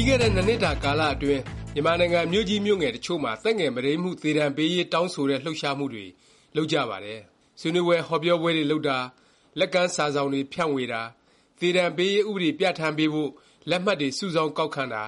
ပြီးခဲ့တဲ့ ၂ နှစ်တာ ကာလအတွင်း မြန်မာနိုင်ငံ မြို့ကြီးမြို့ငယ် တစ်ချို့မှာ သက်ငယ် မုဒိမ်းမှု သေဒဏ်ပေးရေး တောင်းဆိုတဲ့ လှုပ်ရှားမှုတွေ လုပ်ကြပါတယ်။ဆွေးနွေးပွဲ ဟောပြောပွဲတွေ လုပ်တာ၊လက်ကမ်းစာစောင်တွေ ဖြန့်ဝေတာ၊သေဒဏ်ပေးရေး ဥပဒေ ပြဌာန်းပေးဖို့ လက်မှတ်တွေ စုဆောင်းကောက်ခံတာ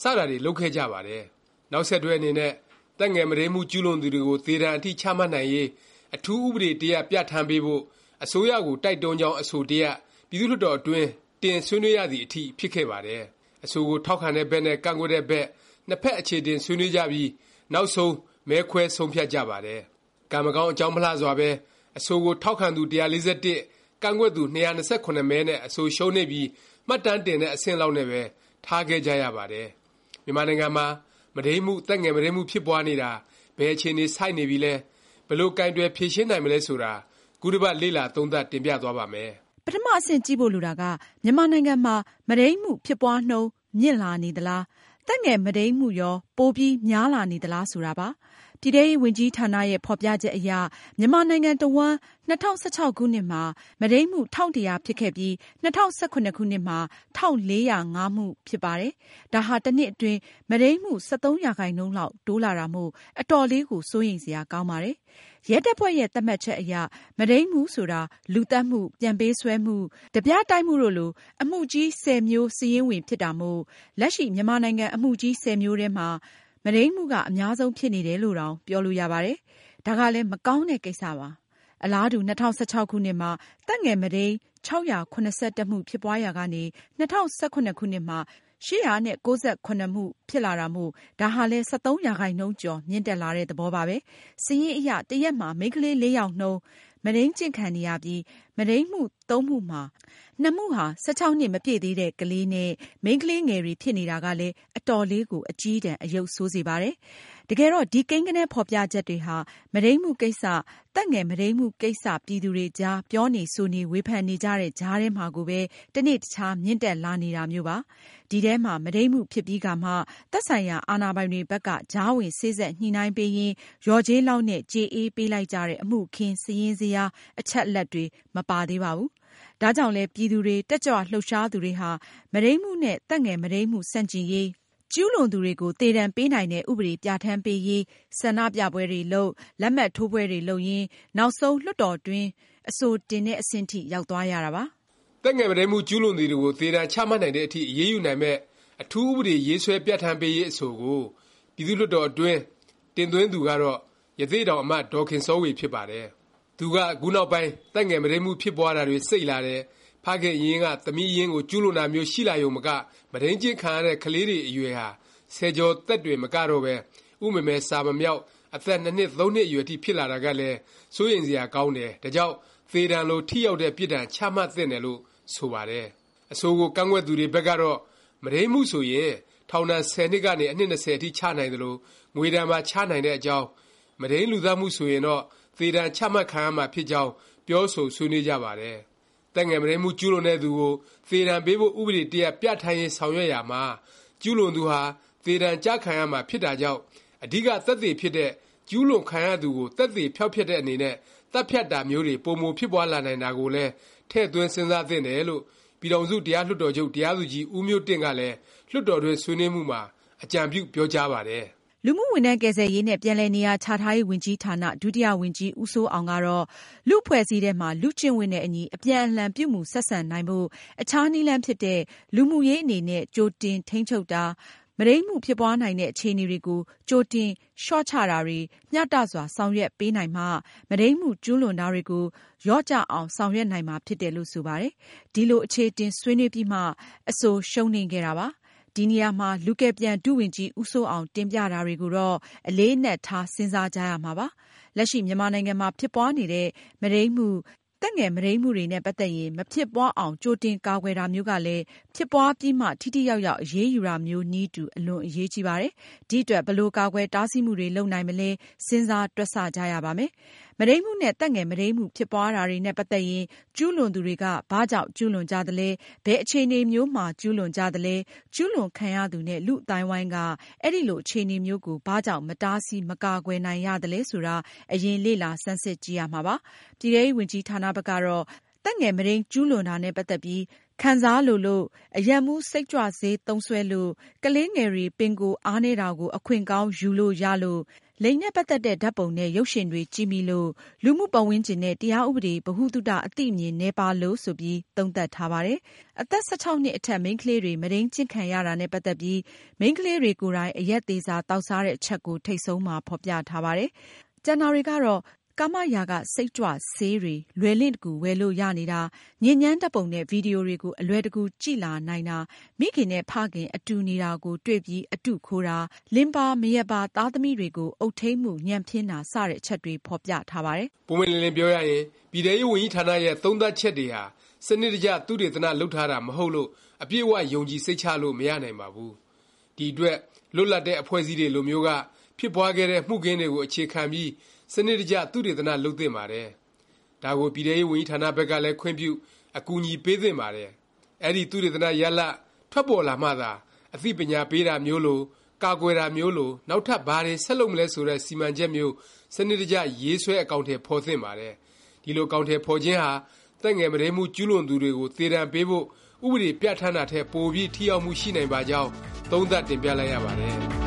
စတာတွေ လုပ်ခဲ့ကြပါတယ်။နောက်ဆက်တွဲ အနေနဲ့ သက်ငယ် မုဒိမ်းမှု ကျူးလွန်သူတွေကို သေဒဏ်အထိ ချမှတ်နိုင်ရေး အထူးဥပဒေ တစ်ရပ် ပြဌာန်းပေးဖို့ အစိုးရကို တိုက်တွန်းကြောင်း အဆိုတစ်ရပ် ပြည်သူ့လွှတ်တော်အတွင်း တင် ဆွေးနွေးရသည် အထိ ဖြစ်ခဲ့ပါတယ်။ အဆိုကို ထောက်ခံတဲ့ဘက်နဲ့ ကန့်ကွက်တဲ့ဘက် နှစ်ဖက် အခြေတင် ဆွေးနွေးကြပြီး နောက်ဆုံး မဲခွဲ ဆုံးဖြတ်ကြပါတယ်။ကံမကောင်း အကြောင်းမလှစွာပဲ အဆိုကို ထောက်ခံသူ ၁၄၁ ကန့်ကွက်သူ ၂၂၇ မဲနဲ့ အဆိုရှုံးနိမ့်ပြီး မှတ်တမ်းတင်တဲ့ အဆင့်လောက်နဲ့ပဲ ထားခဲ့ကြရပါတယ်။မြန်မာနိုင်ငံမှာ မုဒိမ်းမှု သက်ငယ်မုဒိမ်းမှု ဖြစ်ပွားနေတာ ဘယ်အခြေအနေ ဆိုက်နေပြီလဲ၊ဘယ်လို ကိုင်တွယ်ဖြေရှင်းနိုင်မလဲ ဆိုတာ ခုတစ်ပတ် လေ့လာသုံးသပ် တင်ပြသွားပါ့မယ်။ ပထမအဆင့် ကြည့်ဖို့ လိုတာက မြန်မာနိုင်ငံမှာ မုဒိမ်းမှု ဖြစ်ပွားနှုန်း မြင့်လာနေသလား၊သက်ငယ် မုဒိမ်းမှုရော ပိုပြီး များလာနေသလား ဆိုတာပါ။ ပြည်ထဲရေးဝန်ကြီးဌာနရဲ့ ဖော်ပြချက်အရ မြန်မာနိုင်ငံတဝှမ်း ၂၀၁၆ ခုနှစ်မှာ မုဒိမ်းမှု ၁၁၀၀ ဖြစ်ခဲ့ပြီး ၂၀၁၇ ခုနှစ်မှာ ၁၄၀၅ မှု ဖြစ်ပါတယ်။ဒါဟာတစ်နှစ်အတွင်း မုဒိမ်းမှု ၁၃ ရာခိုင်နှုန်းလောက် တိုးလာတာမို့ အတော်လေးကို စိုးရိမ်စရာကောင်းပါတယ်။ရဲတပ်ဖွဲ့ရဲ့ သတ်မှတ်ချက်အရ မုဒိမ်းမှုဆိုတာ လူသတ်မှု၊ပြန်ပေးဆွဲမှု၊ဓားပြတိုက်မှုတို့လို အမှုကြီး ၁၀ မျိုး စာရင်းဝင်ဖြစ်တာမို့ လက်ရှိ မြန်မာနိုင်ငံ အမှုကြီး ၁၀ မျိုးထဲမှာ မုဒိမ်းမှုက အများဆုံးဖြစ်နေတယ်လို့တောင် ပြောလို့ရပါတယ်။ဒါကလည်း မကောင်းတဲ့ ကိစ္စပါ။အလားတူ ၂၀၁၆ ခုနှစ်မှာ သက်ငယ်မုဒိမ်း ၆၇၁ မှု ဖြစ်ပွားရာကနေ ၂၀၁၇ ခုနှစ်မှာ ၈၉၇ မှု ဖြစ်လာတာမို့ ဒါဟာလည်း ၁၃ ရာခိုင်နှုန်းကျော် မြင့်တက်လာတဲ့ သဘောပါပဲ။စာရင်းအရတစ်ရက်မှာ မိန်းကလေး ၄ ယောက်နှုန်း မုဒိမ်းကျင့်ခံနေရပြီး မုဒိမ်းမှု ၃ မှုမှာ ၂ မှုဟာ ၁၆ နှစ် မပြည့်သေးတဲ့ ကလေးနဲ့ မိန်းကလေးငယ်တွေ ဖြစ်နေတာကလည်း အတော်လေးကို အကျည်းတန် အရုပ်ဆိုးစေပါတယ်။တကယ်တော့ ဒီကိန်းဂဏန်း ဖော်ပြချက်တွေဟာ မုဒိမ်းမှုကိစ္စ၊သက်ငယ် မုဒိမ်းမှုကိစ္စ ပြည်သူတွေကြား ပြောနေဆိုနေ ဝေဖန်နေကြတဲ့ ကြားထဲမှာကိုပဲ တနေ့တခြား မြင့်တက်လာနေတာမျိုးပါ။ဒီထဲမှာ မုဒိမ်းမှုဖြစ်ပြီးကာမှ သက်ဆိုင်ရာ အာဏာပိုင်တွေဘက်က ကြားဝင်စေ့စပ်ညှိနှိုင်းပေးရင်း လျော်ကြေးလောက်နဲ့ ကြေအေးပေးလိုက်ကြတဲ့ အမှုအခင်း စာရင်းဇယား အချက်အလက်တွေ မပါသေးပါဘူး။ဒါကြောင့်လည်း ပြည်သူတွေ၊တက်ကြွလှုပ်ရှားသူတွေဟာ မုဒိမ်းမှုနဲ့ သက်ငယ်မုဒိမ်းမှု ဆန့်ကျင်ရေး၊ကျူးလွန်သူတွေကို သေဒဏ်ပေးနိုင်တဲ့ ဥပဒေပြဌာန်းပေးရေး ဆန္ဒပြပွဲတွေလုပ်၊လက်မှတ်ထိုးပွဲတွေလုပ်ရင်း နောက်ဆုံး လွှတ်တော်တွင်း အဆိုတင်တဲ့အဆင့်ထိ ရောက်သွားရတာပါ။သက်ငယ်မုဒိမ်းမှု ကျူးလွန်သူတွေကို သေဒဏ်ချမှတ်နိုင်တဲ့အထိ အရေးယူနိုင်မယ့် အထူးဥပဒေ ရေးဆွဲပြဌာန်းပေးရေး အဆိုကို ပြည်သူ့လွှတ်တော်အတွင်း တင်သွင်းသူကတော့ ရသေ့တောင် အမတ် ဒေါ်ခင်စောဝေ ဖြစ်ပါတယ်။ သူက ခုနောက်ပိုင်း သက်ငယ်မုဒိမ်းမှု ဖြစ်ပွားတာတွေ စိပ်လာတယ်၊ဖခင်အရင်းက သမီးအရင်းကို ကျူးလွန်တာမျိုး ရှိလာရုံမက မုဒိမ်းကျင့်ခံရတဲ့ ကလေးတွေ အရွယ်ဟာ ဆယ်ကျော်သက်တွေ မကတော့ပဲ ဥမမယ် စာမမြောက် အသက် ၂ နှစ် ၃ နှစ်အရွယ်အထိ ဖြစ်လာတာကလည်း စိုးရိမ်စရာ ကောင်းတယ်။ဒါကြောင့် သေဒဏ်လို ထိရောက်တဲ့ ပြစ်ဒဏ် ချမှတ်သင့်တယ်လို့ ဆိုပါတယ်။အဆိုကို ကန့်ကွက်သူတွေဘက်ကတော့ မုဒိမ်းမှုဆိုရင် ထောင်ဒဏ် ၁၀ နှစ်ကနေ အနှစ် ၂၀ အထိ ချနိုင်သလို ငွေဒဏ်ပါ ချနိုင်တဲ့အကြောင်း၊မုဒိမ်းလူသတ်မှု ဆိုရင်တော့ သေဒဏ်ချမှတ်ခံရမှာဖြစ်ကြောင်း ပြောဆိုဆွေးနွေးကြပါတယ်။သက်ငယ်မုဒိမ်းမှု ကျူးလွန်တဲ့သူကို သေဒဏ်ပေးဖို့ ဥပဒေ တစ်ရပ် ပြဌာန်းရေး ဆောင်ရွက်ရာမှာ ကျူးလွန်သူဟာ သေဒဏ်ကျခံရမှာ ဖြစ်တာကြောင့် အဓိက သက်သေဖြစ်တဲ့ ကျူးလွန်ခံရသူကို သက်သေဖျောက်ဖျက်တဲ့ အနေနဲ့ သတ်ဖြတ်တာမျိုးတွေ ပိုမို ဖြစ်ပွားလာနိုင်တာကိုလည်း ထည့်သွင်း စဉ်းစားသင့်တယ်လို့ ပြည်ထောင်စု တရားလွှတ်တော်ချုပ် တရားသူကြီး ဦးမျိုးတင့်ကလည်း လွှတ်တော်တွင်း ဆွေးနွေးမှုမှာ အကြံပြု ပြောကြားပါတယ်။ လူမှုဝန်ထမ်းကယ်ဆယ်ရေးနဲ့ ပြန်လည်နေရာချထားရေးဝန်ကြီးဌာန ဒုတိယဝန်ကြီး ဦးစိုးအောင်ကတော့ လူ့အဖွဲ့အစည်းထဲမှာ လူ့ကျင့်ဝတ်နဲ့အညီ အပြန်အလှန်ပြုမူဆက်ဆံနိုင်ဖို့ အခြားနည်းလမ်းဖြစ်တဲ့ လူမှုရေးအနေနဲ့ ကြိုတင်ထိန်းချုပ်တာ မုဒိမ်းမှုဖြစ်ပွားနိုင်တဲ့ အခြေအနေတွေကို ကြိုတင်လျော့ချတာတွေ မျှတစွာ ဆောင်ရွက်ပေးနိုင်မှ မုဒိမ်းမှုကျူးလွန်တာတွေကို လျော့ကျအောင် ဆောင်ရွက်နိုင်မှာဖြစ်တယ်လို့ ဆိုပါတယ်။ဒီလို အခြေအတင် ဆွေးနွေးပြီးမှ အဆိုရှုံးနိမ့်ခဲ့တာပါ။ ဒီနေရာမှာ လူကယ်ပြန် ဒုဝန်ကြီး ဦးစိုးအောင် တင်ပြတာတွေကိုတော့ အလေးအနက်ထား စဉ်းစားကြရမှာပါ။လက်ရှိ မြန်မာနိုင်ငံမှာ ဖြစ်ပွားနေတဲ့ မုဒိမ်းမှု သက်ငယ် မုဒိမ်းမှုတွေနဲ့ ပတ်သက်ရင် မဖြစ်ပွားအောင် ကြိုတင်ကာကွယ်တာမျိုးကလည်း ဖြစ်ပွားပြီးမှ ထိထိရောက်ရောက် အရေးယူတာမျိုးနည်းတူ အလွန်အရေးကြီးပါတယ်။ဒီအတွက် ဘယ်လို ကာကွယ်တားဆီးမှုတွေ လုပ်နိုင်မလဲ စဉ်းစားတွက်ဆ ကြရပါမယ်။ မုဒိမ်းမှုနဲ့ သက်ငယ်မုဒိမ်းမှု ဖြစ်ပွားတာတွေနဲ့ ပတ်သက်ရင် ကျူးလွန်သူတွေက ဘာကြောင့် ကျူးလွန်ကြသလဲ၊ဘယ်အခြေအနေမျိုးမှာ ကျူးလွန်ကြသလဲ၊ကျူးလွန်ခံရသူနဲ့ လူ့အသိုင်းအဝိုင်းက အဲလို အခြေအနေမျိုးကို ဘာကြောင့် မတားဆီး မကာကွယ်နိုင်ရသလဲ ဆိုတာ အရင် လေ့လာ ဆန်းစစ်ကြည့်ရမှာပါ။ပြည်ထဲရေးဝန်ကြီးဌာနဘက်ကတော့ သက်ငယ်မုဒိမ်း ကျူးလွန်တာနဲ့ ပတ်သက်ပြီး ခံစားလိုလို့၊အရက်မူး စိတ်ကြွဆေး သုံးစွဲလို့၊ကလေးငယ်တွေ ပင်ကိုယ်အားနည်းတာကို အခွင့်ကောင်းယူလို့ရလို့၊ လိင်နဲ့ ပတ်သက်တဲ့ ဓာတ်ပုံနဲ့ ရုပ်ရှင်တွေကြည့်မိလို့၊လူမှုပတ်ဝန်းကျင်နဲ့ တရားဥပဒေ ဗဟုသုတ အသိအမြင် နည်းပါးလို့ ဆိုပြီး သုံးသပ်ထားပါတယ်။အသက် ၁၆ နှစ်အထက် မိန်းကလေးတွေ မုဒိန်းကျင့်ခံရတာနဲ့ ပတ်သက်ပြီး မိန်းကလေးတွေကိုယ်တိုင် အရက်သေစာ သောက်စားတဲ့အချက်ကို ထိပ်ဆုံးမှာ ဖော်ပြထားပါတယ်။ကျန်တာတွေကတော့ ကာမရာဂ စိတ်ကြွဆေးတွေ လွယ်လင့်တကူ ဝယ်လို့ရနေတာ၊ညစ်ညမ်းဓာတ်ပုံနဲ့ ဗီဒီယိုတွေကို အလွယ်တကူ ကြည့်လာနိုင်တာ၊မိခင်နဲ့ ဖခင် အတူနေတာကို တွေ့ပြီး အတုခိုးတာ၊လင်ပါမယားပါ သားသမီးတွေကို အုပ်ထိမ်းမှု ညံ့ဖျင်းတာ စတဲ့ အချက်တွေ ဖော်ပြထားပါတယ်။ပွင့်ပွင့်လင်းလင်းပြောရရင် ပြည်ထဲရေးဝန်ကြီးဌာနရဲ့ သုံးသပ်ချက်တွေဟာ စနစ်တကျ သုတေသန လုပ်ထားတာ မဟုတ်လို့ အပြည့်အ၀ ယုံကြည်စိတ်ချလို့ မရနိုင်ပါဘူး။ဒီအတွက် လွတ်လပ်တဲ့ အဖွဲ့အစည်းတွေလိုမျိုးက ဖြစ်ပွားခဲ့တဲ့ မှုခင်းတွေကို အခြေခံပြီး စနစ်တကျ သုတေသန လုပ်သင့်ပါတယ်။ဒါကို ပြည်ထဲရေးဝန်ကြီးဌာနဘက်ကလည်း ခွင့်ပြု၊အကူအညီပေးသင့်ပါတယ်။အဲဒီ သုတေသန ရလာဒ် ထွက်ပေါ်လာမှသာ အသိပညာပေးတာမျိုးလို၊ကာကွယ်တာမျိုးလို နောက်ထပ် ဘာတွေ ဆက်လုပ်မလဲ ဆိုတဲ့ စီမံချက်မျိုး စနစ်တကျ ရေးဆွဲ အကောင်အထည် ဖော်သင့်ပါတယ်။ဒီလို အကောင်အထည် ဖော်ခြင်းဟာ သက်ငယ်မုဒိန်းမှု ကျူးလွန်သူတွေကို သေဒါဏ်ပေးဖို့ ဥပဒေ ပြဌာန်းတာထက် ပိုပြီး ထိရောက်မှု ရှိနိုင်ပါကြောင်း သုံးသပ်တင်ပြလိုက်ရပါတယ်